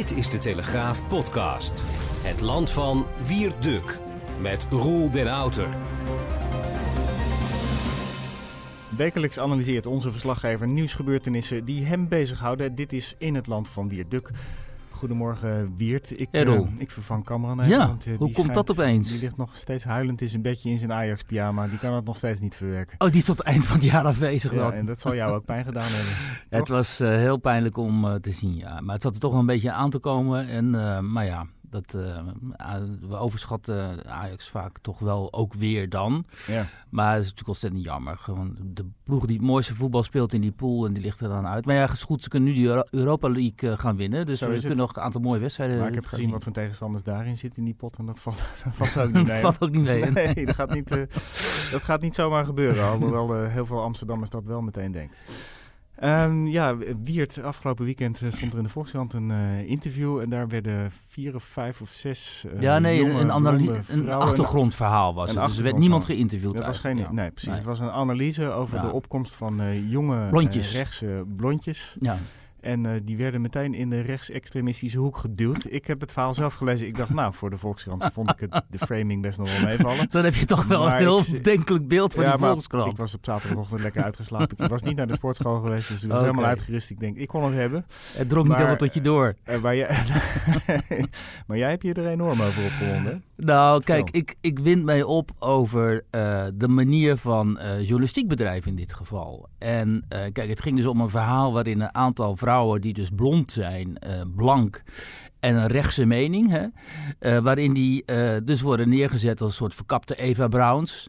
Dit is de Telegraaf podcast. Het land van Wierduk met Roel den Outer. Wekelijks analyseert onze verslaggever nieuwsgebeurtenissen die hem bezighouden. Dit is In het Land van Wierduk. Goedemorgen Wiert. Ik, eh, ik vervang Cameron even. Ja, want, eh, hoe komt dat opeens? Die ligt nog steeds huilend in zijn bedje in zijn Ajax-pyjama. Die kan het nog steeds niet verwerken. Oh, die is tot het eind van het jaar afwezig Ja, dan. en dat zal jou ook pijn gedaan hebben. het was eh, heel pijnlijk om te zien, ja. Maar het zat er toch wel een beetje aan te komen. En, maar ja, dat, eh, ah, we overschatten Ajax vaak toch wel ook weer dan. Ja. Maar het is natuurlijk ontzettend jammer. Gewoon de ploeg die het mooiste voetbal speelt in die pool en die ligt er dan uit. Maar ja, goed, ze kunnen nu Euro- Europa League eh, gaan winnen. Dus we kunnen nog een aantal mooie wedstrijden Maar ik heb gezien zien. wat voor tegenstanders daarin zitten in die pot. En dat valt, dat valt ook niet mee. valt ook niet mee. Nee, dat gaat niet, eh, dat gaat niet zomaar gebeuren. Alhoewel heel veel Amsterdammers dat wel meteen denken. Ehm, ja, Wiert, afgelopen weekend eh, stond er in de Volkskrant een eh, interview. En daar werden vier of vijf of zes eh, Ja, nee, jonge, een, een achtergrondverhaal was het. Dus er werd niemand geïnterviewd. Dat was geen, ja. nee, precies. Nee. Het was een analyse over Ja. de opkomst van jonge Blondjes. rechtse blondjes. Ja. En eh, die werden meteen in de rechtsextremistische hoek geduwd. Ik heb het verhaal zelf gelezen. Ik dacht, nou, voor de Volkskrant vond ik het, de framing best nog wel meevallen. Dan heb je toch wel Maar een heel ik- bedenkelijk beeld van Ja, die Volkskrant. Ik was op zaterdagochtend lekker uitgeslapen. Ik was niet naar de sportschool geweest, dus ik was helemaal uitgerust. Ik denk, ik kon het hebben. Het drong niet helemaal tot je door. Eh, maar, jij, maar jij hebt je er enorm over opgewonden. Nou, kijk, ik, ik wind mij op over eh, de manier van eh journalistiek bedrijven in dit geval. En eh, kijk, het ging dus om een verhaal waarin een aantal vrouwen die dus blond zijn, eh, blank en een rechtse mening, hè, eh, waarin die eh, dus worden neergezet als een soort verkapte Eva Browns.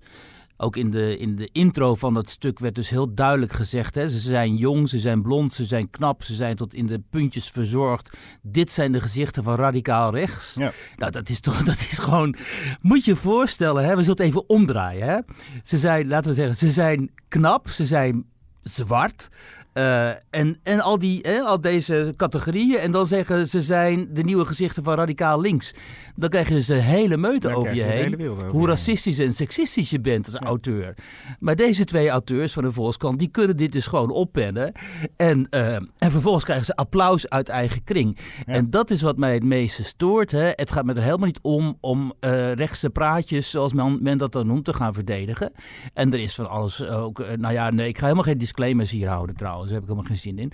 Ook in de, in de intro van dat stuk werd dus heel duidelijk gezegd: hè, ze zijn jong, ze zijn blond, ze zijn knap, ze zijn tot in de puntjes verzorgd. Dit zijn de gezichten van radicaal rechts. Ja. Nou, dat is toch, dat is gewoon. Moet je je voorstellen, hè? we zullen het even omdraaien. Hè? Ze zijn, laten we zeggen, ze zijn knap, ze zijn zwart. Eh, en en al, die, hè, al deze categorieën. En dan zeggen ze zijn de nieuwe gezichten van radicaal links. Dan krijg je dus een hele meute Dan over je heen. over Hoe je heen. racistisch en seksistisch je bent als auteur. Maar deze twee auteurs van de Volkskrant, die kunnen dit dus gewoon oppennen. En, eh, en vervolgens krijgen ze applaus uit eigen kring. Ja. En dat is wat mij het meeste stoort. Hè. Het gaat me er helemaal niet om om eh, rechtse praatjes, zoals men, men dat dan noemt, te gaan verdedigen. En er is van alles ook. nou ja, nee, ik ga helemaal geen disclaimers hier houden trouwens. Daar heb ik helemaal geen zin in.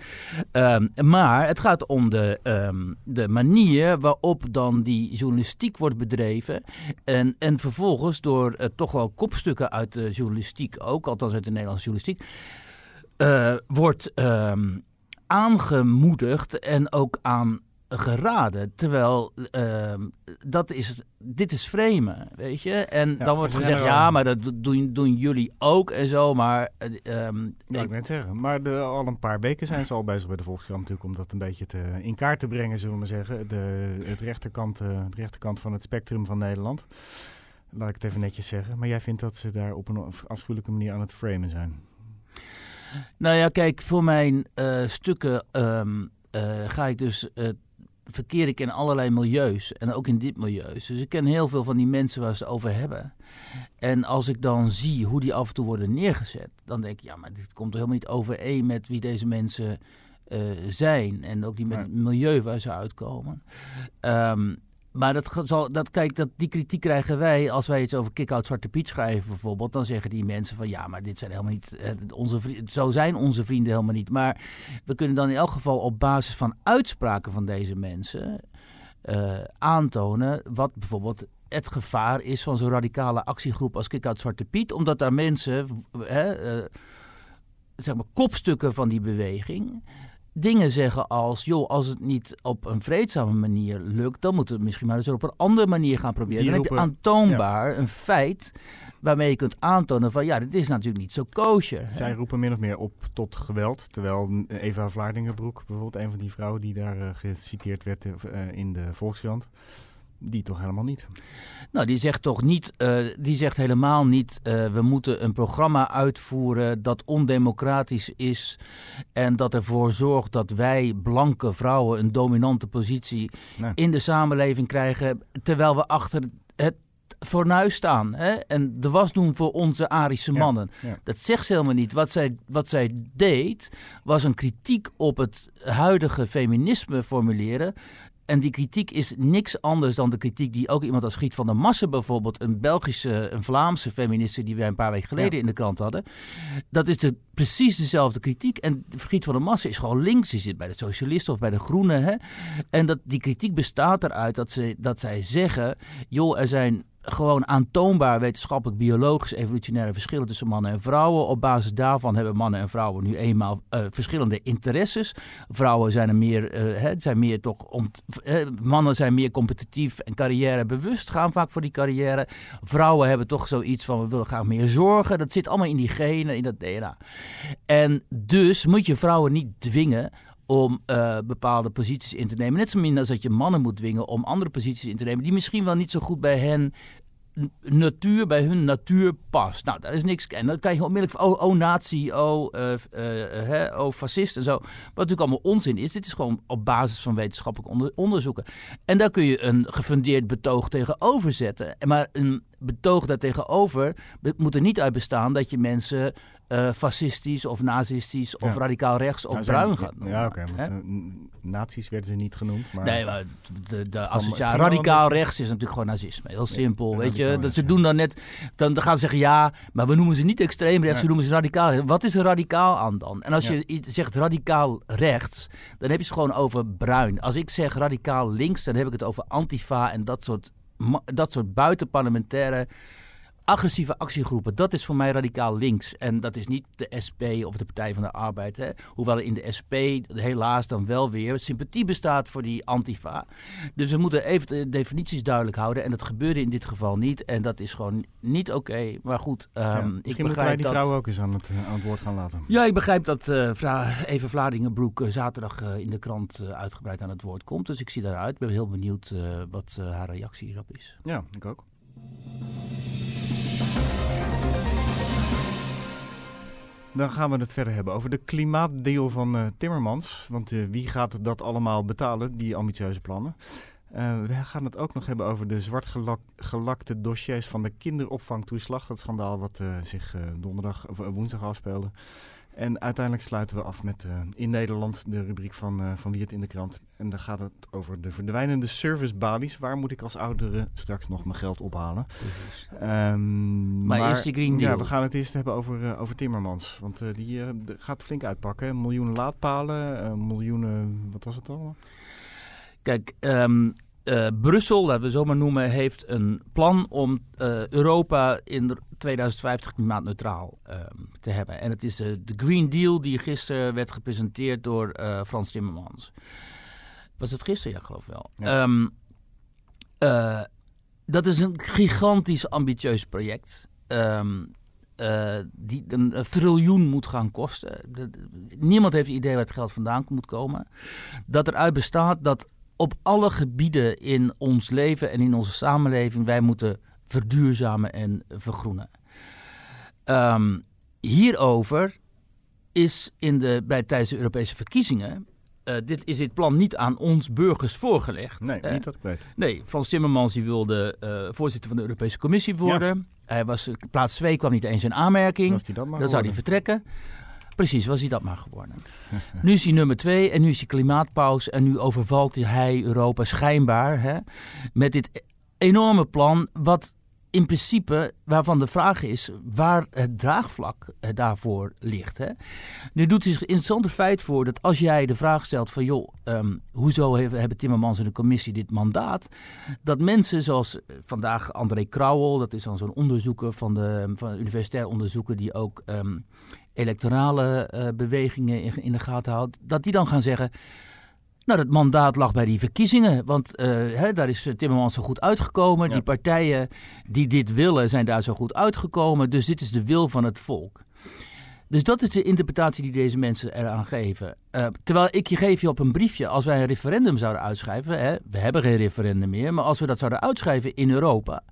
Ehm, maar het gaat om de, ehm, de manier waarop dan die journalistiek wordt bedreven. En, en vervolgens door eh, toch wel kopstukken uit de journalistiek ook, althans uit de Nederlandse journalistiek, eh, wordt ehm, aangemoedigd en ook aan geraden. Terwijl ehm, dat is, dit is framen, weet je. En Ja, dan wordt gezegd, ja, maar dat doen, doen jullie ook en zo. Maar eh, Ja, ik ik- het zeggen. Maar de, al een paar weken zijn ze al bezig bij de Volkskrant natuurlijk om dat een beetje te, in kaart te brengen, zullen we maar zeggen. De, het, rechterkant, eh, het rechterkant van het spectrum van Nederland. Laat ik het even netjes zeggen. Maar jij vindt dat ze daar op een afschuwelijke manier aan het framen zijn. Nou ja, kijk, voor mijn eh, stukken ehm, eh, ga ik dus. eh, verkeer ik in allerlei milieus en ook in dit milieu. Dus ik ken heel veel van die mensen waar ze het over hebben. En als ik dan zie hoe die af en toe worden neergezet, dan denk ik, ja, maar dit komt er helemaal niet overeen met wie deze mensen eh, zijn. En ook niet met het milieu waar ze uitkomen. Ehm, maar dat, zal, dat, kijk, dat, die kritiek krijgen wij als wij iets over Kick-Out Zwarte Piet schrijven bijvoorbeeld. Dan zeggen die mensen van ja, maar dit zijn helemaal niet eh, onze vrienden. Zo zijn onze vrienden helemaal niet. Maar we kunnen dan in elk geval op basis van uitspraken van deze mensen eh, aantonen wat bijvoorbeeld het gevaar is van zo'n radicale actiegroep als Kick-Out Zwarte Piet. Omdat daar mensen, eh, zeg maar, kopstukken van die beweging dingen zeggen als, joh, als het niet op een vreedzame manier lukt, dan moeten we het misschien maar eens op een andere manier gaan proberen. Die dan heb je aantoonbaar een feit waarmee je kunt aantonen van, ja, dit is natuurlijk niet zo kosher. hè. Zij roepen min of meer op tot geweld. Terwijl Eva Vlaardingenbroek, bijvoorbeeld een van die vrouwen die daar eh, geciteerd werd eh, in de Volkskrant, die toch helemaal niet. Nou, die zegt toch niet, eh, die zegt helemaal niet, eh, we moeten een programma uitvoeren dat ondemocratisch is en dat ervoor zorgt dat wij blanke vrouwen een dominante positie Nee. in de samenleving krijgen, terwijl we achter het fornuis staan hè? en de was doen voor onze Arische Ja, mannen. ja. Dat zegt ze helemaal niet. Wat zij, wat zij deed, was een kritiek op het huidige feminisme formuleren En die kritiek is niks anders dan de kritiek die ook iemand als Giet van der Massen bijvoorbeeld, een Belgische, een Vlaamse feministe die wij een paar weken geleden in de krant hadden. Dat is de, precies dezelfde kritiek. En Giet van der Massen is gewoon links. Die zit bij de socialisten of bij de groenen. Hè? En dat, die kritiek bestaat eruit dat, ze, dat zij zeggen, joh, er zijn gewoon aantoonbaar wetenschappelijk, biologisch, evolutionaire verschillen tussen mannen en vrouwen. Op basis daarvan hebben mannen en vrouwen nu eenmaal uh, verschillende interesses. Vrouwen zijn er meer, uh, zijn meer toch uh, mannen zijn meer competitief en carrièrebewust, gaan vaak voor die carrière. Vrouwen hebben toch zoiets van we willen graag meer zorgen. Dat zit allemaal in die genen, in dat DNA. En dus moet je vrouwen niet dwingen om uh, bepaalde posities in te nemen. Net zo min als dat je mannen moet dwingen om andere posities in te nemen... die misschien wel niet zo goed bij hen natuur, bij hun natuur past. Nou, daar is niks... En dan krijg je onmiddellijk van, oh, oh nazi, oh, uh, oh fascist en zo. Wat natuurlijk allemaal onzin is. Dit is gewoon op basis van wetenschappelijk onder, onderzoeken. En daar kun je een gefundeerd betoog tegenover zetten. Maar een betoog daartegenover moet er niet uit bestaan dat je mensen uh, fascistisch of nazistisch of radicaal rechts of nou, bruin gaat noemen. Ja, oké. Okay, uh, nazi's werden ze niet genoemd. Maar nee, maar de, de associatie radicaal rechts is natuurlijk gewoon nazisme. Heel simpel, ja, weet je. Dat ze doen dan net, dan, dan gaan ze zeggen ja, maar we noemen ze niet extreem rechts, we noemen ze radicaal rechts. Wat is er radicaal aan dan? En als je zegt radicaal rechts, dan heb je het gewoon over bruin. Als ik zeg radicaal links, dan heb ik het over antifa en dat soort, dat soort buitenparlementaire agressieve actiegroepen, dat is voor mij radicaal links. En dat is niet de SP of de Partij van de Arbeid. Hè. Hoewel in de SP helaas dan wel weer sympathie bestaat voor die antifa. Dus we moeten even de definities duidelijk houden. En dat gebeurde in dit geval niet. En dat is gewoon niet oké. Maar goed, um, ja, misschien ik moeten wij die vrouwen ook eens aan het, aan het woord gaan laten. Ja, ik begrijp dat uh, Eva Vladingenbroek uh, zaterdag uh, in de krant uitgebreid aan het woord komt. Dus ik zie daaruit. Ik ben heel benieuwd wat haar reactie hierop is. Ja, ik ook. Dan gaan we het verder hebben over de klimaatdeel van uh, Timmermans. Want uh, wie gaat dat allemaal betalen, die ambitieuze plannen? Uh, we gaan het ook nog hebben over de zwartgelakte dossiers van de kinderopvangtoeslag. Dat schandaal wat zich donderdag of woensdag afspeelde. En uiteindelijk sluiten we af met uh, in Nederland de rubriek van, uh, van Wie het in de krant. En dan gaat het over de verdwijnende servicebalies. Waar moet ik als oudere straks nog mijn geld ophalen? Um, maar, maar, eerst die Green Deal. Ja, we gaan het eerst hebben over, uh, over Timmermans. Want die gaat flink uitpakken. Miljoenen laadpalen, miljoenen, wat was het allemaal? Kijk, um, uh, Brussel, laten we zo maar noemen, heeft een plan om uh, Europa in 2050 klimaatneutraal uh, te hebben. En het is de Green Deal die gisteren werd gepresenteerd door Frans Timmermans. Was het gisteren? Ja, geloof wel. Ja. Um, dat is een gigantisch ambitieus project. Um, die een, triljoen moet gaan kosten. Niemand heeft idee waar het geld vandaan moet komen. Dat eruit bestaat dat op alle gebieden in ons leven en in onze samenleving wij moeten verduurzamen en vergroenen. Um, hierover is in de, bij, tijdens de Europese verkiezingen. Uh, dit, is dit plan niet aan ons burgers voorgelegd. Nee, uh, niet dat ik weet. Nee, Frans Timmermans die wilde uh, voorzitter van de Europese Commissie worden. Ja. Hij was, plaats 2 kwam niet eens in aanmerking. Dan zou hij vertrekken. Precies, was hij dat maar geworden. nu is hij nummer twee en nu is hij klimaatpaus. En nu overvalt hij Europa schijnbaar hè, met dit enorme plan. Wat in principe, waarvan de vraag is waar het draagvlak eh, daarvoor ligt. Hè? Nu doet zich een interessante feit voor dat als jij de vraag stelt van joh, um, hoezo hebben Timmermans en de commissie dit mandaat? Dat mensen zoals eh, vandaag André Krauwel, dat is dan zo'n onderzoeker van de, van universitair onderzoeker die ook um, electorale uh, bewegingen in, in, de gaten houdt, dat die dan gaan zeggen. Nou, dat mandaat lag bij die verkiezingen, want uh, hè, daar is Timmermans zo goed uitgekomen. Ja. Die partijen die dit willen, zijn daar zo goed uitgekomen. Dus dit is de wil van het volk. Dus dat is de interpretatie die deze mensen eraan geven. Uh, terwijl ik je geef je op een briefje, als wij een referendum zouden uitschrijven, hè, we hebben geen referendum meer, maar als we dat zouden uitschrijven in Europa,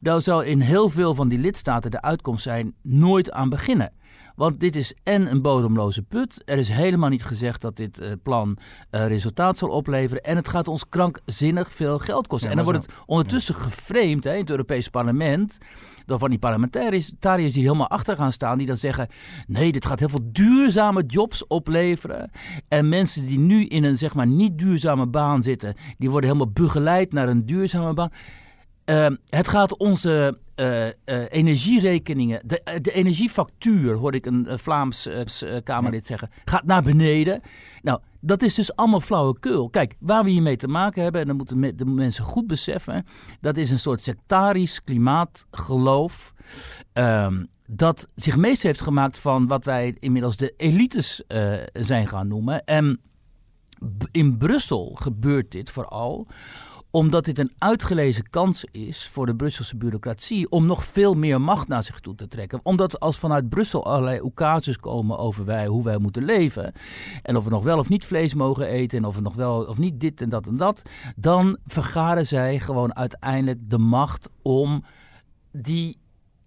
dan zou in heel veel van die lidstaten de uitkomst zijn nooit aan beginnen. Want dit is en een bodemloze put. Er is helemaal niet gezegd dat dit uh, plan uh, resultaat zal opleveren. En het gaat ons krankzinnig veel geld kosten. Ja, en dan wordt het ondertussen ja. geframed hè, in het Europese parlement. Door van die parlementariërs die helemaal achter gaan staan. Die dan zeggen: nee, dit gaat heel veel duurzame jobs opleveren. En mensen die nu in een zeg maar niet duurzame baan zitten, die worden helemaal begeleid naar een duurzame baan. Ehm, het gaat onze uh, uh, energierekeningen, de, de, energiefactuur, hoorde ik een Vlaams Kamerlid zeggen, gaat naar beneden. Nou, dat is dus allemaal flauwekul. Kijk, waar we hiermee te maken hebben, en dat moeten de mensen goed beseffen, dat is een soort sectarisch klimaatgeloof. Um, dat zich meest heeft gemaakt van wat wij inmiddels de elites zijn gaan noemen. En in Brussel gebeurt dit vooral omdat dit een uitgelezen kans is voor de Brusselse bureaucratie om nog veel meer macht naar zich toe te trekken. Omdat als vanuit Brussel allerlei oekases komen over wij, hoe wij moeten leven. En of we nog wel of niet vlees mogen eten. En of we nog wel of niet dit en dat en dat. Dan vergaren zij gewoon uiteindelijk de macht om die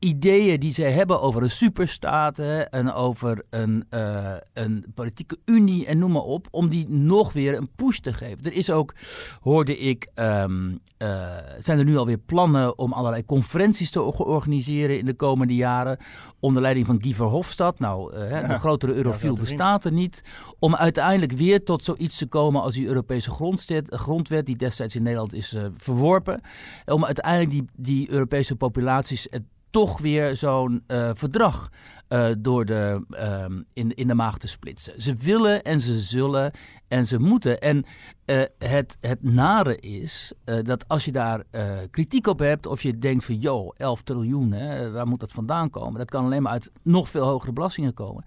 ideeën die zij hebben over een superstaat en over een, uh, een politieke unie en noem maar op, om die nog weer een push te geven. Er is ook, hoorde ik, um, uh, zijn er nu alweer plannen om allerlei conferenties te organiseren in de komende jaren, onder leiding van Guy Verhofstadt. Nou, uh, ja, de grotere eurofiel bestaat er niet. Om uiteindelijk weer tot zoiets te komen als die Europese grondwet, grondwet die destijds in Nederland is verworpen. Om uiteindelijk die, die Europese populaties toch weer zo'n uh, verdrag uh, door de, uh, in, in de maag te splitsen. Ze willen en ze zullen en ze moeten. En uh, het, het nare is dat als je daar kritiek op hebt, of je denkt van joh, 11 triljoen, hè, waar moet dat vandaan komen? Dat kan alleen maar uit nog veel hogere belastingen komen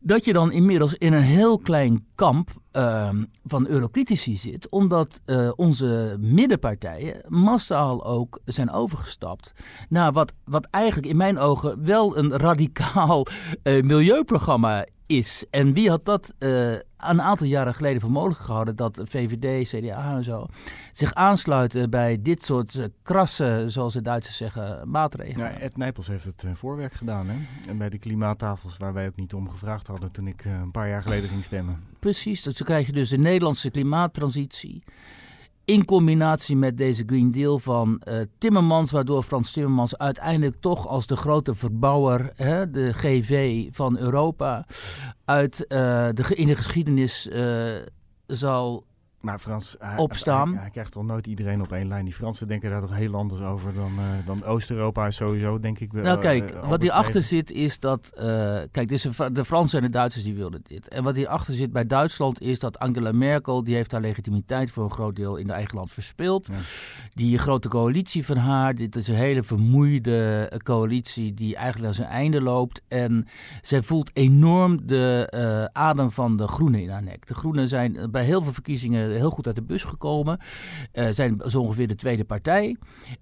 dat je dan inmiddels in een heel klein kamp uh, van eurocritici zit, omdat uh, onze middenpartijen massaal ook zijn overgestapt naar wat, wat eigenlijk in mijn ogen wel een radicaal uh, milieuprogramma is. En wie had dat uh, een aantal jaren geleden voor mogelijk gehouden dat VVD, CDA en zo zich aansluiten bij dit soort uh, krasse, zoals de Duitsers zeggen, maatregelen? Ja, Ed Nijpels heeft het uh, voorwerk gedaan. Hè? En bij de klimaattafels waar wij ook niet om gevraagd hadden toen ik een paar jaar geleden ging stemmen. Precies, dus dan krijg je dus de Nederlandse klimaattransitie in combinatie met deze Green Deal van uh, Timmermans, waardoor Frans Timmermans uiteindelijk toch als de grote verbouwer, hè, de GV van Europa, uit uh, de, in de geschiedenis uh, zal maar Frans, hij, opstaan. Hij, hij, krijgt wel nooit iedereen op één lijn. Die Fransen denken daar toch heel anders over dan, uh, dan Oost-Europa is sowieso, denk ik. Nou kijk, uh, wat hierachter zit is dat... Uh, kijk, is een, de Fransen en de Duitsers die wilden dit. En wat hierachter zit bij Duitsland is dat Angela Merkel... die heeft haar legitimiteit voor een groot deel in de eigen land verspeeld. Ja. Die grote coalitie van haar, dit is een hele vermoeide coalitie... die eigenlijk aan zijn einde loopt. En zij voelt enorm de adem van de groenen in haar nek. De groenen zijn bij heel veel verkiezingen heel goed uit de bus gekomen. Uh, zijn zo ongeveer de tweede partij.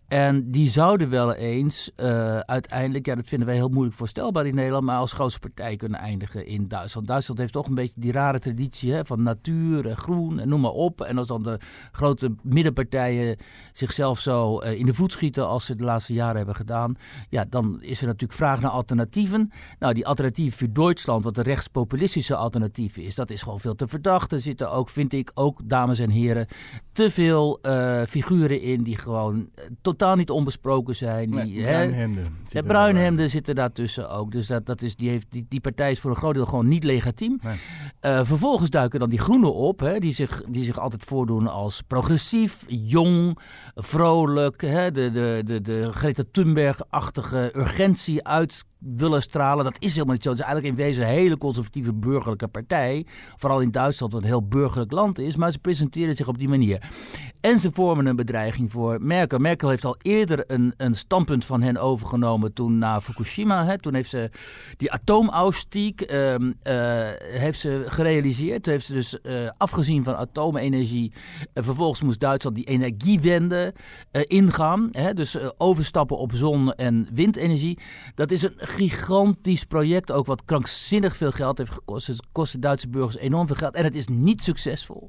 En die zouden wel eens uh, uiteindelijk, ja, dat vinden wij heel moeilijk voorstelbaar in Nederland, maar als grootste partij kunnen eindigen in Duitsland. Duitsland heeft toch een beetje die rare traditie hè, van natuur en groen en noem maar op. En als dan de grote middenpartijen zichzelf zo uh, in de voet schieten als ze de laatste jaren hebben gedaan, ja, dan is er natuurlijk vraag naar alternatieven. Nou, die alternatief voor Duitsland, wat de rechtspopulistische alternatief is, dat is gewoon veel te verdacht. Er zitten ook, vind ik, ook dames en heren, te veel uh, figuren in die gewoon uh, totaal niet onbesproken zijn. Die, nee, bruinhemden. Ja, bruinhemden zitten daartussen ook. Dus dat, dat is, die, heeft, die, die partij is voor een groot deel gewoon niet legitiem. Nee. Uh, vervolgens duiken dan die groenen op, hè, die, zich, die zich altijd voordoen als progressief, jong, vrolijk. Hè, de, de, de, de Greta Thunberg-achtige urgentie uit willen stralen. Dat is helemaal niet zo. Het is eigenlijk in wezen een hele conservatieve burgerlijke partij. Vooral in Duitsland, wat een heel burgerlijk land is. Maar ze presenteren zich op die manier. En ze vormen een bedreiging voor Merkel. Merkel heeft al eerder een, een standpunt van hen overgenomen toen na Fukushima. Hè, toen heeft ze die atoomausstiek uh, uh, heeft ze gerealiseerd. Toen heeft ze dus uh, afgezien van atoomenergie. vervolgens moest Duitsland die energiewende ingaan. Hè, dus overstappen op zon- en windenergie. Dat is een gigantisch project ook, wat krankzinnig veel geld heeft gekost. Het kost de Duitse burgers enorm veel geld en het is niet succesvol.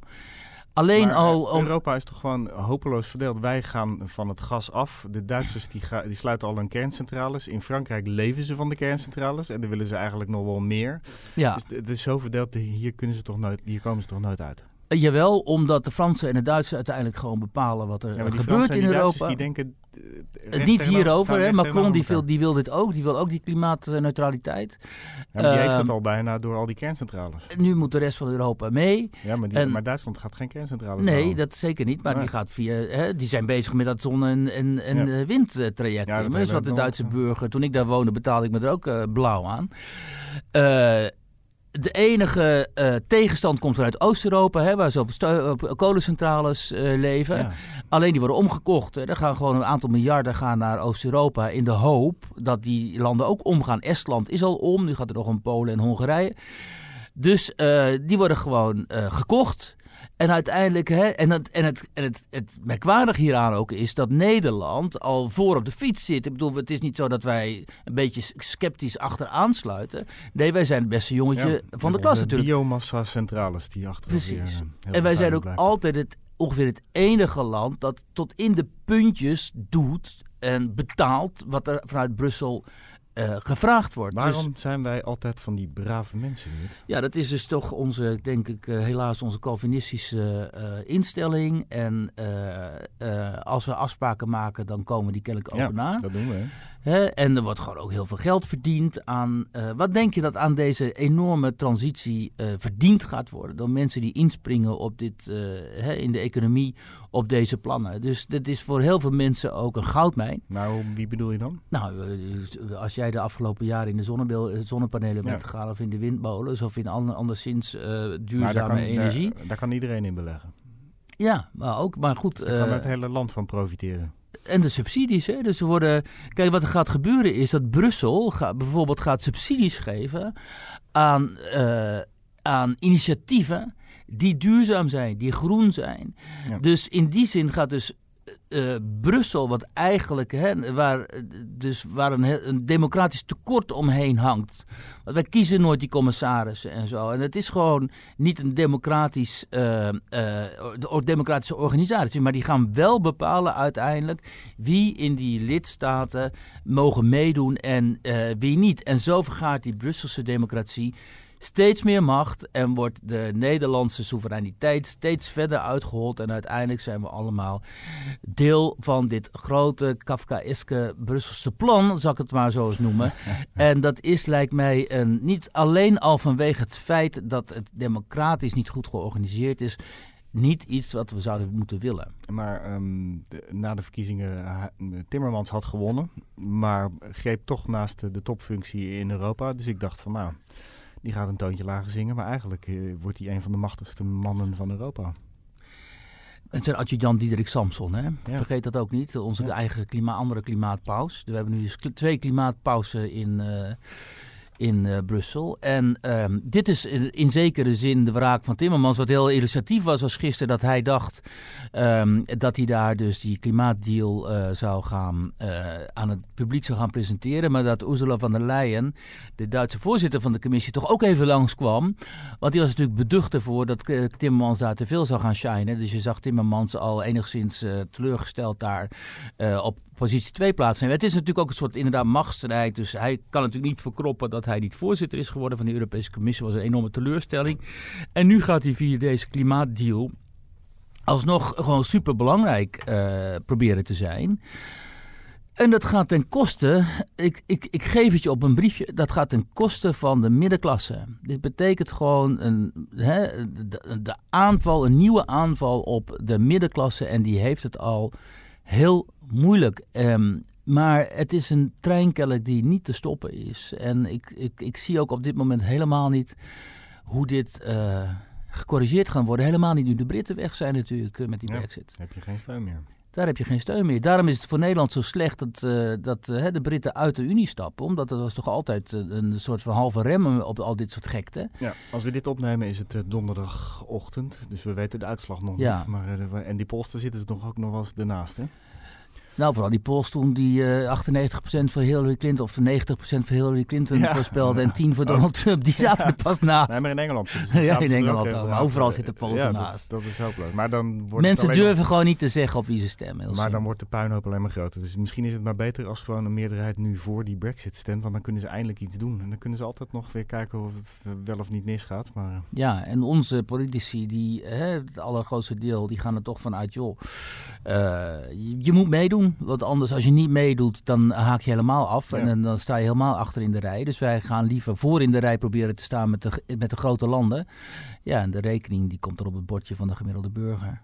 Alleen maar al. Om... Europa is toch gewoon hopeloos verdeeld. Wij gaan van het gas af. De Duitsers die, ga, die sluiten al hun kerncentrales. In Frankrijk leven ze van de kerncentrales. En dan willen ze eigenlijk nog wel meer. Ja. Dus het is zo verdeeld. Hier, kunnen ze toch nooit, hier komen ze toch nooit uit. Uh, jawel, omdat de Fransen en de Duitsers uiteindelijk gewoon bepalen wat er ja, gebeurt in Europa. Die denken, niet tegenover hierover, staan, hè. Macron die wil, die wil dit ook. Die wil ook die klimaatneutraliteit. Ja, maar die heeft Ehm, al bijna door al die kerncentrales. Nu moet de rest van Europa mee. Ja, maar, die, en- maar Duitsland gaat geen kerncentrales Nee, bouwen. dat zeker niet. Maar Nee. die, gaat via, hè, die zijn bezig met dat zon- en, en, en Ja. eh, windtraject. Ja, dat dus wat de Duitse burger, toen ik daar woonde, betaalde ik me er ook eh, blauw aan. Eh, de enige eh, tegenstand komt vanuit Oost-Europa, hè, waar ze op, kolencentrales eh, leven. Ja. Alleen die worden omgekocht. Hè. Er gaan gewoon een aantal miljarden gaan naar Oost-Europa in de hoop dat die landen ook omgaan. Estland is al om, nu gaat er nog om Polen en Hongarije. Dus eh, die worden gewoon gekocht. En uiteindelijk, hè, en, het, en, het, en het, het merkwaardige hieraan ook is dat Nederland al voor op de fiets zit. Ik bedoel, het is niet zo dat wij een beetje sceptisch achteraan sluiten. Nee, wij zijn het beste jongetje Ja, van de klas natuurlijk. Biomassa-centrales die achter Precies. weer, eh, En wij zijn ook blijven. altijd het, ongeveer het enige land dat tot in de puntjes doet en betaalt wat er vanuit Brussel eh, gevraagd wordt. Dus- Waarom zijn wij altijd van die brave mensen niet? ja, dat is dus toch onze, denk ik, eh, helaas onze Calvinistische eh, instelling. En als we afspraken maken, dan komen die kennelijk ook Ja, na. dat doen we. Hè? Hè? En er wordt gewoon ook heel veel geld verdiend aan. eh, wat denk je dat aan deze enorme transitie eh, verdiend gaat worden? Door mensen die inspringen op dit, eh, hè, in de economie op deze plannen. Dus dit is voor heel veel mensen ook een goudmijn. Nou, wie bedoel je dan? Nou, als jij de afgelopen jaren in de zonnepanelen bent Ja. gegaan of in de windmolens of in ander, anderszins daar duurzame kan, energie. Daar, daar kan iedereen in beleggen. Ja, maar ook, maar goed. Daar kan het hele land van profiteren. En de subsidies, hè? Dus er worden. Kijk, wat er gaat gebeuren is dat Brussel ga- bijvoorbeeld gaat subsidies geven aan, eh, aan initiatieven die duurzaam zijn, die groen zijn. Ja. Dus in die zin gaat dus. Eh, Brussel, wat eigenlijk, hè, waar, dus waar een, een democratisch tekort omheen hangt. Want wij kiezen nooit die commissarissen en zo. En het is gewoon niet een democratisch, eh, de democratische organisatie. Maar die gaan wel bepalen uiteindelijk wie in die lidstaten mogen meedoen en wie niet. En zo vergaart die Brusselse democratie steeds meer macht en wordt de Nederlandse soevereiniteit steeds verder uitgehold. En uiteindelijk zijn we allemaal deel van dit grote Kafkaeske Brusselse plan, zal ik het maar zo eens noemen. En dat is, lijkt mij, een, niet alleen al vanwege het feit dat het democratisch niet goed georganiseerd is, niet iets wat we zouden moeten willen. Maar ehm, de- na de verkiezingen, ha- Timmermans had gewonnen, maar greep toch naast de, de topfunctie in Europa. Dus ik dacht van nou, die gaat een toontje lager zingen, maar eigenlijk eh, wordt hij een van de machtigste mannen van Europa. Het zijn adjudant Diederik Samson, hè? Ja. vergeet dat ook niet. Onze Ja. eigen klima andere klimaatpaus. We hebben nu dus twee klimaatpauzen in, eh, in eh, Brussel. En ehm, dit is in, zekere zin de wraak van Timmermans. Wat heel illustratief was, was gisteren dat hij dacht ehm, dat hij daar dus die klimaatdeal eh, zou gaan, eh, aan het publiek zou gaan presenteren. Maar dat Ursula von der Leyen, de Duitse voorzitter van de commissie, toch ook even langskwam. Want die was natuurlijk beducht ervoor dat Timmermans daar te veel zou gaan shinen. Dus je zag Timmermans al enigszins teleurgesteld daar op positie 2 plaatsen. Het is natuurlijk ook een soort inderdaad machtsstrijd. Dus hij kan natuurlijk niet verkroppen dat hij niet voorzitter is geworden van de Europese Commissie. Was een enorme teleurstelling. En nu gaat hij via deze klimaatdeal alsnog gewoon superbelangrijk eh proberen te zijn. En dat gaat ten koste, ik, ik, ik geef het je op een briefje, dat gaat ten koste van de middenklasse. Dit betekent gewoon een, hè, de, de aanval, een nieuwe aanval op de middenklasse. En die heeft het al heel moeilijk. Ehm, maar het is een treinkelk die niet te stoppen is. En ik, ik, ik zie ook op dit moment helemaal niet hoe dit eh, gecorrigeerd kan worden. Helemaal niet nu de Britten weg zijn natuurlijk eh, met die Ja. brexit. heb je geen steun meer. Daar heb je geen steun meer. Daarom is het voor Nederland zo slecht dat, eh, dat de Britten uit de Unie stappen. Omdat dat was toch altijd een soort van halve rem op al dit soort gekte. Ja, als we dit opnemen is het donderdagochtend, dus we weten de uitslag nog Ja. niet. Maar, en die polsten zitten ze nog ook nog wel eens ernaast, hè? Nou, vooral die polls toen die eh 98% voor Hillary Clinton of 90% voor Hillary Clinton Ja. voorspelde en 10 voor Donald Trump, die zaten er pas naast. Nee, maar in Engeland. Ja, in Engeland ook. naast. Overal zitten polls ja, ernaast. Dat, dat is hopeloos. Maar dan wordt Mensen durven gewoon niet te zeggen op wie ze stemmen. Maar dan wordt de puinhoop alleen maar groter. Dus misschien is het maar beter als gewoon een meerderheid nu voor die brexit stemt. Want dan kunnen ze eindelijk iets doen. En dan kunnen ze altijd nog weer kijken of het wel of niet misgaat. Maar eh, Ja, en onze politici, die, hè, het allergrootste deel, die gaan er toch vanuit, joh, eh, je, je moet meedoen. Doen. Want anders, als je niet meedoet, dan haak je helemaal af. Ja. En dan, dan sta je helemaal achter in de rij. Dus wij gaan liever voor in de rij proberen te staan met de, met de grote landen. Ja, en de rekening die komt er op het bordje van de gemiddelde burger.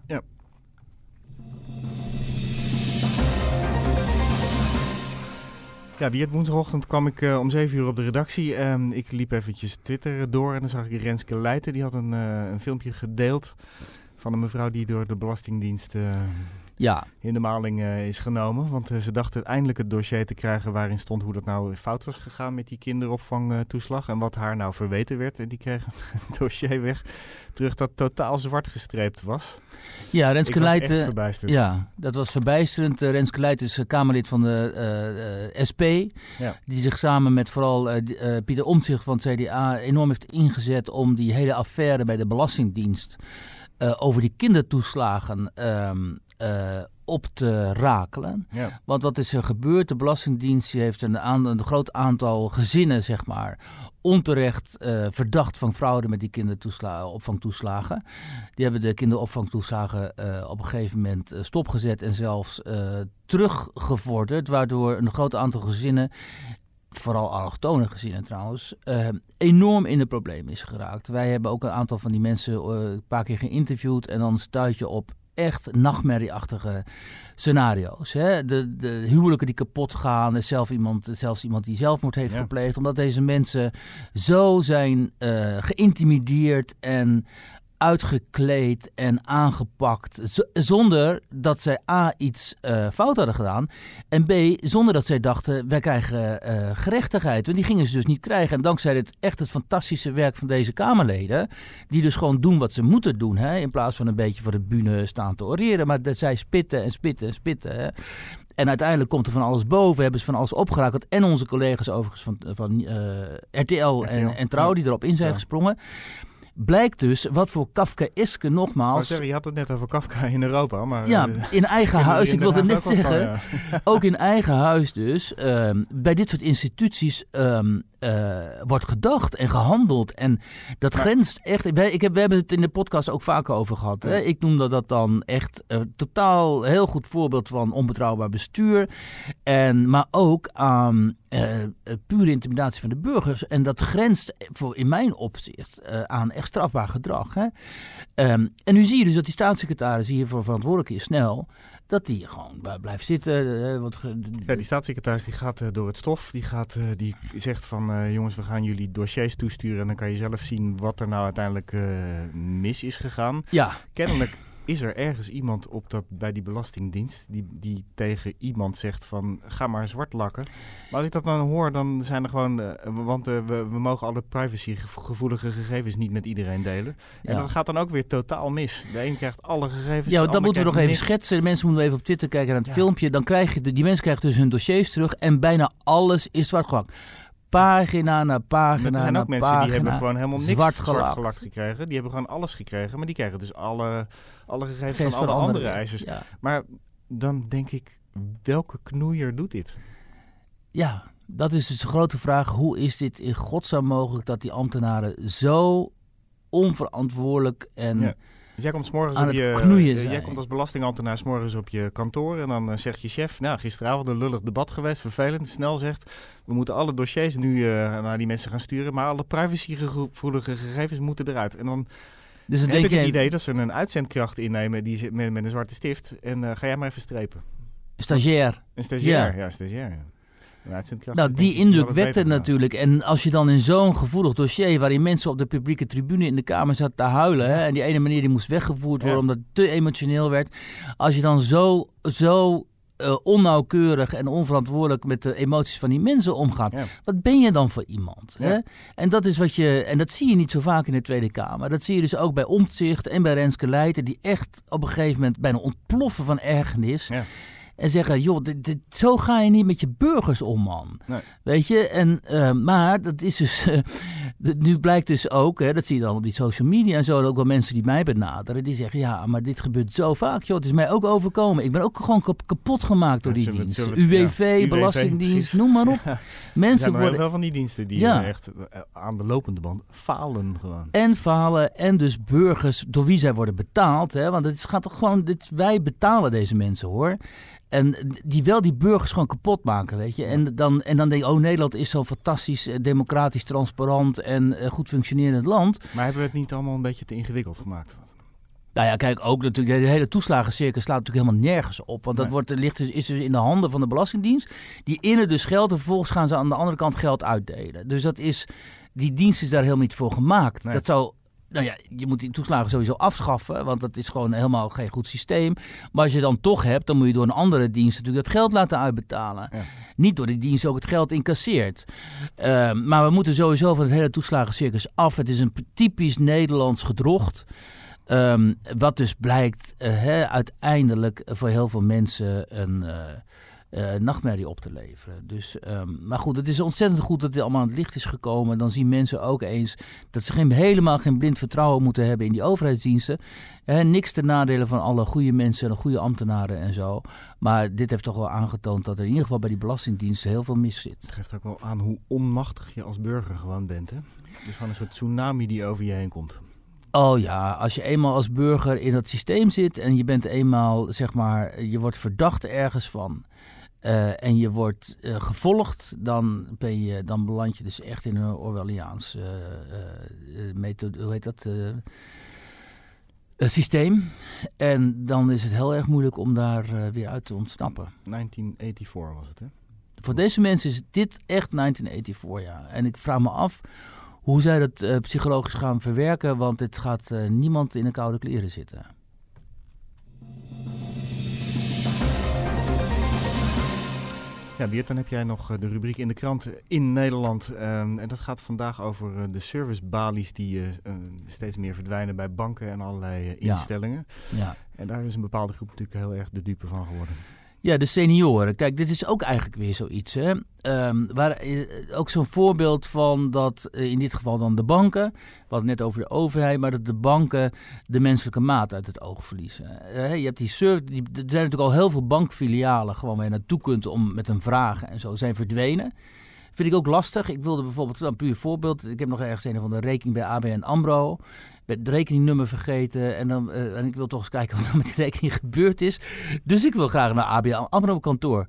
Ja, Wiert, woensdagochtend kwam ik eh, om 7 uur op de redactie. Ehm, ik liep eventjes Twitter door en dan zag ik Renske Leijten. Die had een, eh, een filmpje gedeeld van een mevrouw die door de Belastingdienst eh, Ja, in de maling eh, is genomen. Want eh, ze dachten eindelijk het dossier te krijgen waarin stond hoe dat nou fout was gegaan met die kinderopvangtoeslag. en wat haar nou verweten werd. En die kreeg een dossier weg terug dat totaal zwart gestreept was. ja Renske echt Leijten... Ja, dat was verbijsterend. Eh, Renske Leijten is eh, Kamerlid van de eh, eh, SP. Ja. Die zich samen met vooral eh, eh, Pieter Omtzigt van het CDA enorm heeft ingezet om die hele affaire bij de Belastingdienst eh, over die kindertoeslagen ehm, eh, op te rakelen. Ja. Want wat is er gebeurd? De Belastingdienst die heeft een, aan, een groot aantal gezinnen, zeg maar, onterecht eh, verdacht van fraude met die kinderopvangtoeslagen. Die hebben de kinderopvangtoeslagen op een gegeven moment stopgezet en zelfs eh, teruggevorderd, waardoor een groot aantal gezinnen vooral allochtone gezinnen trouwens, eh, enorm in de problemen is geraakt. Wij hebben ook een aantal van die mensen eh, een paar keer geïnterviewd en dan stuit je op echt nachtmerrieachtige scenario's. Hè? De, de huwelijken die kapot gaan, zelf iemand, zelfs iemand die zelfmoord heeft Ja. gepleegd, omdat deze mensen zo zijn eh, geïntimideerd en uitgekleed en aangepakt. zonder dat zij A. iets eh, fout hadden gedaan. En B. zonder dat zij dachten: wij krijgen eh, gerechtigheid. Want die gingen ze dus niet krijgen. En dankzij het echt het fantastische werk van deze Kamerleden. die dus gewoon doen wat ze moeten doen. Hè, in plaats van een beetje voor de bühne staan te oreren. Maar dat zij spitten en spitten en spitten. Hè. En uiteindelijk komt er van alles boven, hebben ze van alles opgerakeld. En onze collega's overigens van, van eh, RTL, En, RTL, en Trouw, die erop in zijn Ja. gesprongen. Blijkt dus wat voor Kafkaïske Maar nogmaals. sorry, je had het net over Kafka in Europa. Maar, Ja, eh, in eigen huis. in Ik wilde Den net ook zeggen, van, ja. ook in eigen huis dus, ehm, bij dit soort instituties ehm, eh, wordt gedacht en gehandeld. En dat Maar- grenst echt. Wij, ik heb, we hebben het in de podcast ook vaker over gehad. Hè? Ik noem dat, dan echt uh, totaal heel goed voorbeeld van onbetrouwbaar bestuur. En, maar ook aan pure intimidatie van de burgers. En dat grenst voor, in mijn opzicht uh, aan echt strafbaar gedrag. Hè? Um, en nu zie je dus dat die staatssecretaris die hiervoor verantwoordelijk is, snel dat die gewoon blijft zitten. Wat ja, die staatssecretaris die gaat door het stof. Die, gaat, die zegt van uh, jongens, we gaan jullie dossiers toesturen. En dan kan je zelf zien wat er nou uiteindelijk uh, mis is gegaan. Ja. Kennelijk is er ergens iemand op dat, bij die belastingdienst die, die tegen iemand zegt van ga maar zwart lakken. Maar als ik dat dan hoor, dan zijn er gewoon, uh, want uh, we, we mogen alle privacygevoelige gegevens niet met iedereen delen. Ja. En dat gaat dan ook weer totaal mis. De een krijgt alle gegevens. Ja, dat moeten we nog even schetsen. De mensen moeten even op Twitter kijken naar het ja. filmpje. Dan krijg je, de, die mensen krijgen dus hun dossiers terug en bijna alles is zwart gelakt. Pagina na pagina Er zijn ook mensen pagina, die hebben gewoon helemaal niks zwart zwart gelakt. gekregen. Die hebben gewoon alles gekregen, maar die krijgen dus alle, alle gegevens van alle andere, eisers. Ja. Maar dan denk ik, welke knoeier doet dit? Ja, dat is dus de grote vraag. Hoe is dit in godsnaam mogelijk dat die ambtenaren zo onverantwoordelijk en... Ja. Dus jij komt, morgens aan op je, knoeien jij komt als belastingambtenaar morgens op je kantoor en dan uh, zegt je chef, nou gisteravond een lullig debat geweest, vervelend, snel zegt, we moeten alle dossiers nu uh, naar die mensen gaan sturen, maar alle privacygevoelige gegevens moeten eruit. En dan dus heb denk ik het idee dat ze een uitzendkracht innemen die, met, met een zwarte stift en uh, ga jij maar even strepen. Stagiair. Een stagiair, Ja. ja, stagiair. Ja. Nou, die indruk wekt het natuurlijk. En als je dan in zo'n gevoelig dossier, waarin mensen op de publieke tribune in de Kamer zaten te huilen, hè, en die ene meneer die moest weggevoerd worden Ja. omdat het te emotioneel werd. Als je dan zo, zo uh, onnauwkeurig en onverantwoordelijk met de emoties van die mensen omgaat, Ja. wat ben je dan voor iemand? Ja. Hè? En dat is wat je, en dat zie je niet zo vaak in de Tweede Kamer. Dat zie je dus ook bij Omtzigt en bij Renske Leijten, die echt op een gegeven moment bijna ontploffen van ergernis. Ja. En zeggen, joh, dit, dit, zo ga je niet met je burgers om, man. Nee. Weet je? En, uh, maar dat is dus... Uh, nu blijkt dus ook, hè, dat zie je dan op die social media en zo... ook wel mensen die mij benaderen, die zeggen... ja, maar dit gebeurt zo vaak, joh. Het is mij ook overkomen. Ik ben ook gewoon kap kapot gemaakt door die dienst. we- UWV, ja, Belastingdienst, precies. noem maar op. Ja. Er Mensen zijn heel worden veel van die diensten die eh, echt eh, aan de lopende band falen gewoon. en falen en dus burgers door wie zij worden betaald. Hè? Want het gaat toch gewoon, dit, wij betalen deze mensen hoor. En die wel die burgers gewoon kapot maken, weet je. En dan, en dan denk je, oh, Nederland is zo'n fantastisch, eh, democratisch, transparant en uh, goed functionerend land. Maar hebben we het niet allemaal een beetje te ingewikkeld gemaakt? Nou ja, kijk, ook natuurlijk, de hele toeslagencircus slaat natuurlijk helemaal nergens op. Want dat wordt, ligt dus, is dus in de handen van de Belastingdienst. Die innen dus geld en vervolgens gaan ze aan de andere kant geld uitdelen. Dus dat is, die dienst is daar helemaal niet voor gemaakt. Dat zou nou ja, je moet die toeslagen sowieso afschaffen, want dat is gewoon helemaal geen goed systeem. Maar als je dan toch hebt, dan moet je door een andere dienst natuurlijk dat geld laten uitbetalen. Niet door die dienst ook het geld incasseert. Ehm, maar we moeten sowieso van het hele toeslagencircus af. Het is een typisch Nederlands gedrocht. Um, wat dus blijkt uh, hè, uiteindelijk voor heel veel mensen een uh, uh, nachtmerrie op te leveren. Dus, um, maar goed, het is ontzettend goed dat dit allemaal aan het licht is gekomen. Dan zien mensen ook eens dat ze geen, helemaal geen blind vertrouwen moeten hebben in die overheidsdiensten. niks ten nadele van alle goede mensen en goede ambtenaren en zo. Maar dit heeft toch wel aangetoond dat er in ieder geval bij die belastingdiensten heel veel mis zit. Het geeft ook wel aan hoe onmachtig je als burger gewoon bent. Hè? Het is gewoon een soort tsunami die over je heen komt. Oh ja, als je eenmaal als burger in dat systeem zit en je bent eenmaal, zeg maar, je wordt verdacht ergens van. Uh, en je wordt uh, gevolgd, dan, ben je, dan beland je dus echt in een Orwelliaans uh, methode, hoe heet dat? systeem. En dan is het heel erg moeilijk om daar weer uit te ontsnappen. 1984 was het, hè? Voor deze mensen is dit echt 1984, ja. En ik vraag me af hoe zij dat psychologisch gaan verwerken, want het gaat niemand in de koude kleren zitten. Ja, Diert, dan heb jij nog eh, de rubriek in de krant in Nederland. Um, en dat gaat vandaag over de servicebalies die steeds meer verdwijnen bij banken en allerlei instellingen. Ja. ja. En daar is een bepaalde groep natuurlijk heel erg de dupe van geworden. Ja, de senioren. Kijk, dit is ook eigenlijk weer zoiets. Hè? Um, waar, eh, ook zo'n voorbeeld van dat, eh, in dit geval dan de banken. Hadden net over de overheid, maar dat de banken de menselijke maat uit het oog verliezen. Uh, je hebt die service, die, er zijn natuurlijk al heel veel bankfilialen gewoon waar je naartoe kunt om met een vraag en zo zijn verdwenen. Vind ik ook lastig. Ik wilde bijvoorbeeld, een puur voorbeeld. Ik heb nog ergens een van de rekening bij ABN AMRO ben het rekeningnummer vergeten. En, dan, uh, en ik wil toch eens kijken wat er met die rekening gebeurd is. Dus ik wil graag naar ABN AMRO kantoor.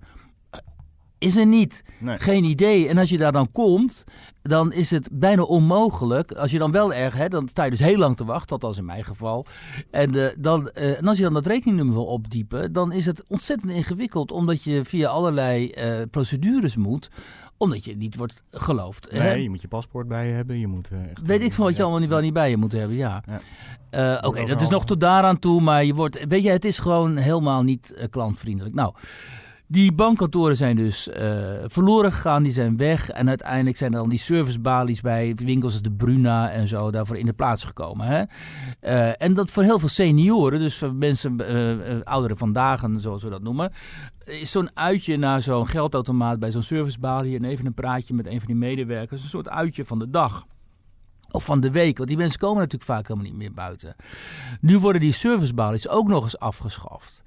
Is er niet. Geen idee. En als je daar dan komt, dan is het bijna onmogelijk. Als je dan wel erg, hè, dan sta je dus heel lang te wachten, althans in mijn geval. En, uh, dan, uh, en als je dan dat rekeningnummer wil opdiepen, dan is het ontzettend ingewikkeld, omdat je via allerlei uh, procedures moet omdat je niet wordt geloofd. Nee, hè? je moet je paspoort bij je hebben. Je moet, echt, weet ik van wat je ja. allemaal niet, wel niet bij je moet hebben, ja. ja. Uh, Oké, okay, dat is nog tot daaraan toe, maar je wordt, weet je, het is gewoon helemaal niet uh, klantvriendelijk. Nou, die bankkantoren zijn dus uh, verloren gegaan, die zijn weg. En uiteindelijk zijn er dan die servicebalies bij winkels als de Bruna en zo daarvoor in de plaats gekomen. Hè? Uh, en dat voor heel veel senioren, dus voor mensen, uh, ouderen vandaag, zoals we dat noemen, is zo'n uitje naar zo'n geldautomaat bij zo'n servicebalie en even een praatje met een van die medewerkers, een soort uitje van de dag. Of van de week, want die mensen komen natuurlijk vaak helemaal niet meer buiten. Nu worden die servicebalies ook nog eens afgeschaft.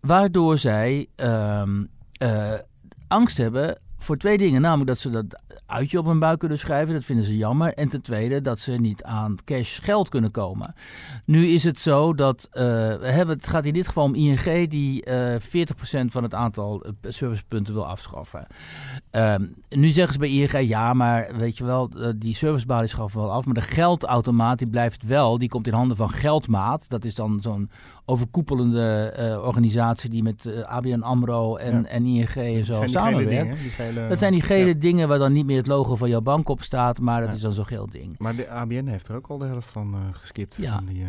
Waardoor zij um, uh, angst hebben voor twee dingen. Namelijk dat ze dat uitje op hun buik kunnen schrijven. Dat vinden ze jammer. En ten tweede dat ze niet aan cash geld kunnen komen. Nu is het zo dat uh, het gaat in dit geval om ING die uh, 40% van het aantal eh, servicepunten wil afschaffen. Uh, nu zeggen ze bij ING ja, maar weet je wel, die servicebalie schaffen wel af. Maar de geldautomaat die blijft wel. Die komt in handen van Geldmaat. Dat is dan zo'n overkoepelende uh, organisatie die met uh, ABN AMRO en, ja. en ING en zo samenwerkt. Gele, dat zijn die gele ja. dingen waar dan niet meer het logo van jouw bank op staat, maar dat ja. is dan zo'n geel ding. Maar de ABN heeft er ook al de helft van uh, geskipt. Ja, van die,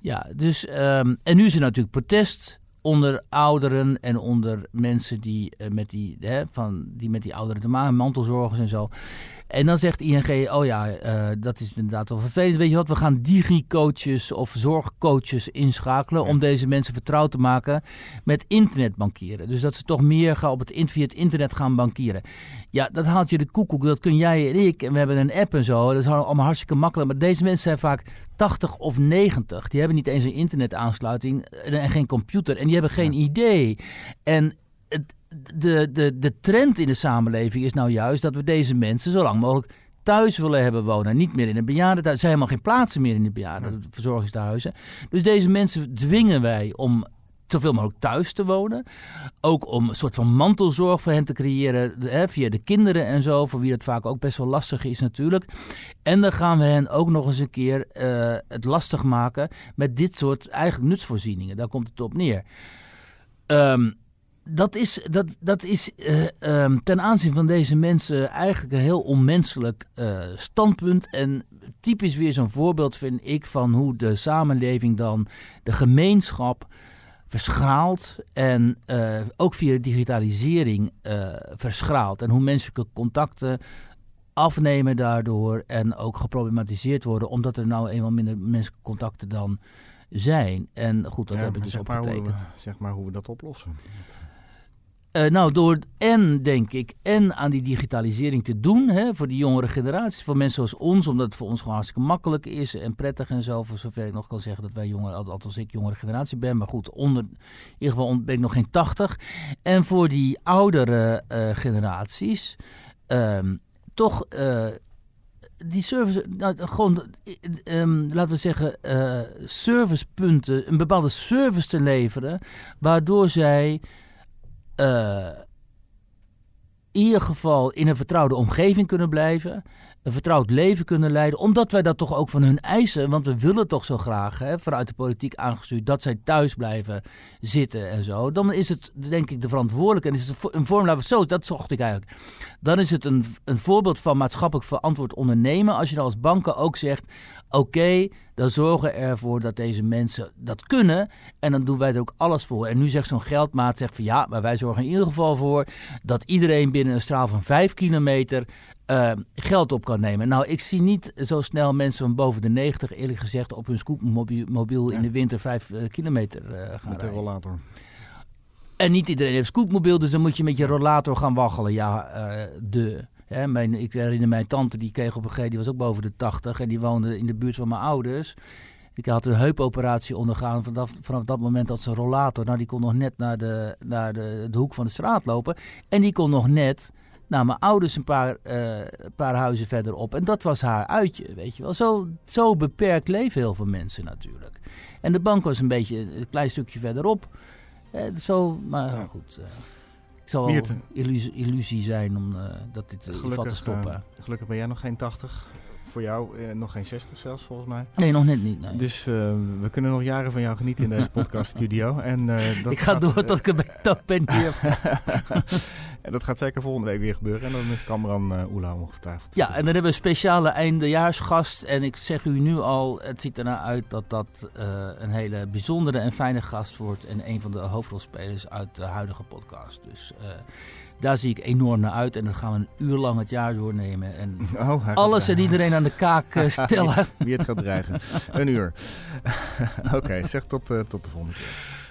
ja dus um, en nu is er natuurlijk protest onder ouderen en onder mensen die, uh, met, die, hè, van, die met die ouderen te maken, mantelzorgers en zo. En dan zegt ING, oh ja, uh, dat is inderdaad wel vervelend. Weet je wat, we gaan digi-coaches of zorgcoaches inschakelen... Ja. om deze mensen vertrouwd te maken met internetbankieren. Dus dat ze toch meer gaan op het, via het internet gaan bankieren. Ja, dat haalt je de koekoek. Dat kun jij en ik. En we hebben een app en zo. Dat is allemaal hartstikke makkelijk. Maar deze mensen zijn vaak 80 of 90. Die hebben niet eens een internetaansluiting en geen computer. En die hebben geen idee. En het, de, de, de trend in de samenleving is nou juist dat we deze mensen zo lang mogelijk thuis willen hebben wonen. Niet meer in een bejaardentehuis. Er zijn helemaal geen plaatsen meer in de bejaardenverzorgingstehuizen. Dus deze mensen dwingen wij om zoveel mogelijk thuis te wonen. Ook om een soort van mantelzorg voor hen te creëren hè, via de kinderen en zo, voor wie dat vaak ook best wel lastig is natuurlijk. En dan gaan we hen ook nog eens een keer uh, het lastig maken met dit soort eigenlijk nutsvoorzieningen. Daar komt het op neer. Um, dat is, dat, dat is uh, um, ten aanzien van deze mensen eigenlijk een heel onmenselijk uh, standpunt. En typisch weer zo'n voorbeeld vind ik van hoe de samenleving dan de gemeenschap verschaalt. En uh, ook via digitalisering verschaalt. En hoe menselijke contacten afnemen daardoor en ook geproblematiseerd worden. Omdat er nou eenmaal minder menselijke contacten dan zijn. En goed, dat ja, heb ik dus opgetekend. zeg maar hoe we dat oplossen. Uh, nou, door en, denk ik, en aan die digitalisering te doen hè, voor die jongere generaties, voor mensen zoals ons, omdat het voor ons gewoon hartstikke makkelijk is en prettig en zo, voor zover ik nog kan zeggen dat wij jongeren, althans ik jongere generatie ben, maar goed, onder, in ieder geval ben ik nog geen tachtig. En voor die oudere uh, generaties, um, toch uh, die service, nou, gewoon, um, laten we zeggen, servicepunten, een bepaalde service te leveren, waardoor zij in ieder geval in een vertrouwde omgeving kunnen blijven. Een vertrouwd leven kunnen leiden. Omdat wij dat toch ook van hun eisen. Want we willen toch zo graag hè, vanuit de politiek aangestuurd dat zij thuis blijven zitten en zo. Dan is het denk ik de verantwoordelijke. En is het een vorm, laten we zo, dat zocht ik eigenlijk. Dan is het een, een voorbeeld van maatschappelijk verantwoord ondernemen. Als je dan als banken ook zegt: oké, dan zorgen we ervoor dat deze mensen dat kunnen. En dan doen wij er ook alles voor. En nu zegt zo'n geldmaat zegt van ja, maar wij zorgen in ieder geval voor dat iedereen binnen een straal van 5 kilometer uh, geld op kan nemen. Nou, ik zie niet zo snel mensen van boven de 90, eerlijk gezegd, op hun scootmobiel in de winter 5 uh, kilometer uh, gaan Met de rollator. En niet iedereen heeft scootmobiel, dus dan moet je met je rollator gaan waggelen. Ja, de. Hè, mijn, ik herinner mijn tante, die kreeg op een gegeven moment, die was ook boven de 80 en die woonde in de buurt van mijn ouders. Ik had een heupoperatie ondergaan. Vanaf, vanaf dat moment dat ze een rollator. Nou, die kon nog net naar, de, naar de, de hoek van de straat lopen. En die kon nog net naar mijn ouders een paar, uh, paar huizen verderop. En dat was haar uitje, weet je wel. Zo, zo beperkt leven heel veel mensen natuurlijk. En de bank was een beetje een klein stukje verderop. Eh, zo, maar ja. goed. Uh, ik zal wel illusie, illusie zijn om dat dit te stoppen. gelukkig ben jij nog geen 80 voor jou uh, nog geen 60 zelfs, volgens mij. Nee, nog net niet. Nee. Dus uh, we kunnen nog jaren van jou genieten in deze podcaststudio. En, uh, dat ik ga gaat, door tot ik er dood ben hier. en dat gaat zeker volgende week weer gebeuren. En dan is Cameron Oela ongetwijfeld. Ja, en dan hebben we een speciale eindejaarsgast. En ik zeg u nu al, het ziet ernaar uit dat dat een hele bijzondere en fijne gast wordt. En een van de hoofdrolspelers uit de huidige podcast. Dus daar zie ik enorm naar uit. En dat gaan we een uur lang het jaar doornemen. En oh, alles en iedereen aan de kaak uh, stellen. Wie het gaat dreigen. een uur. Oké, okay, zeg tot, uh, tot de volgende keer.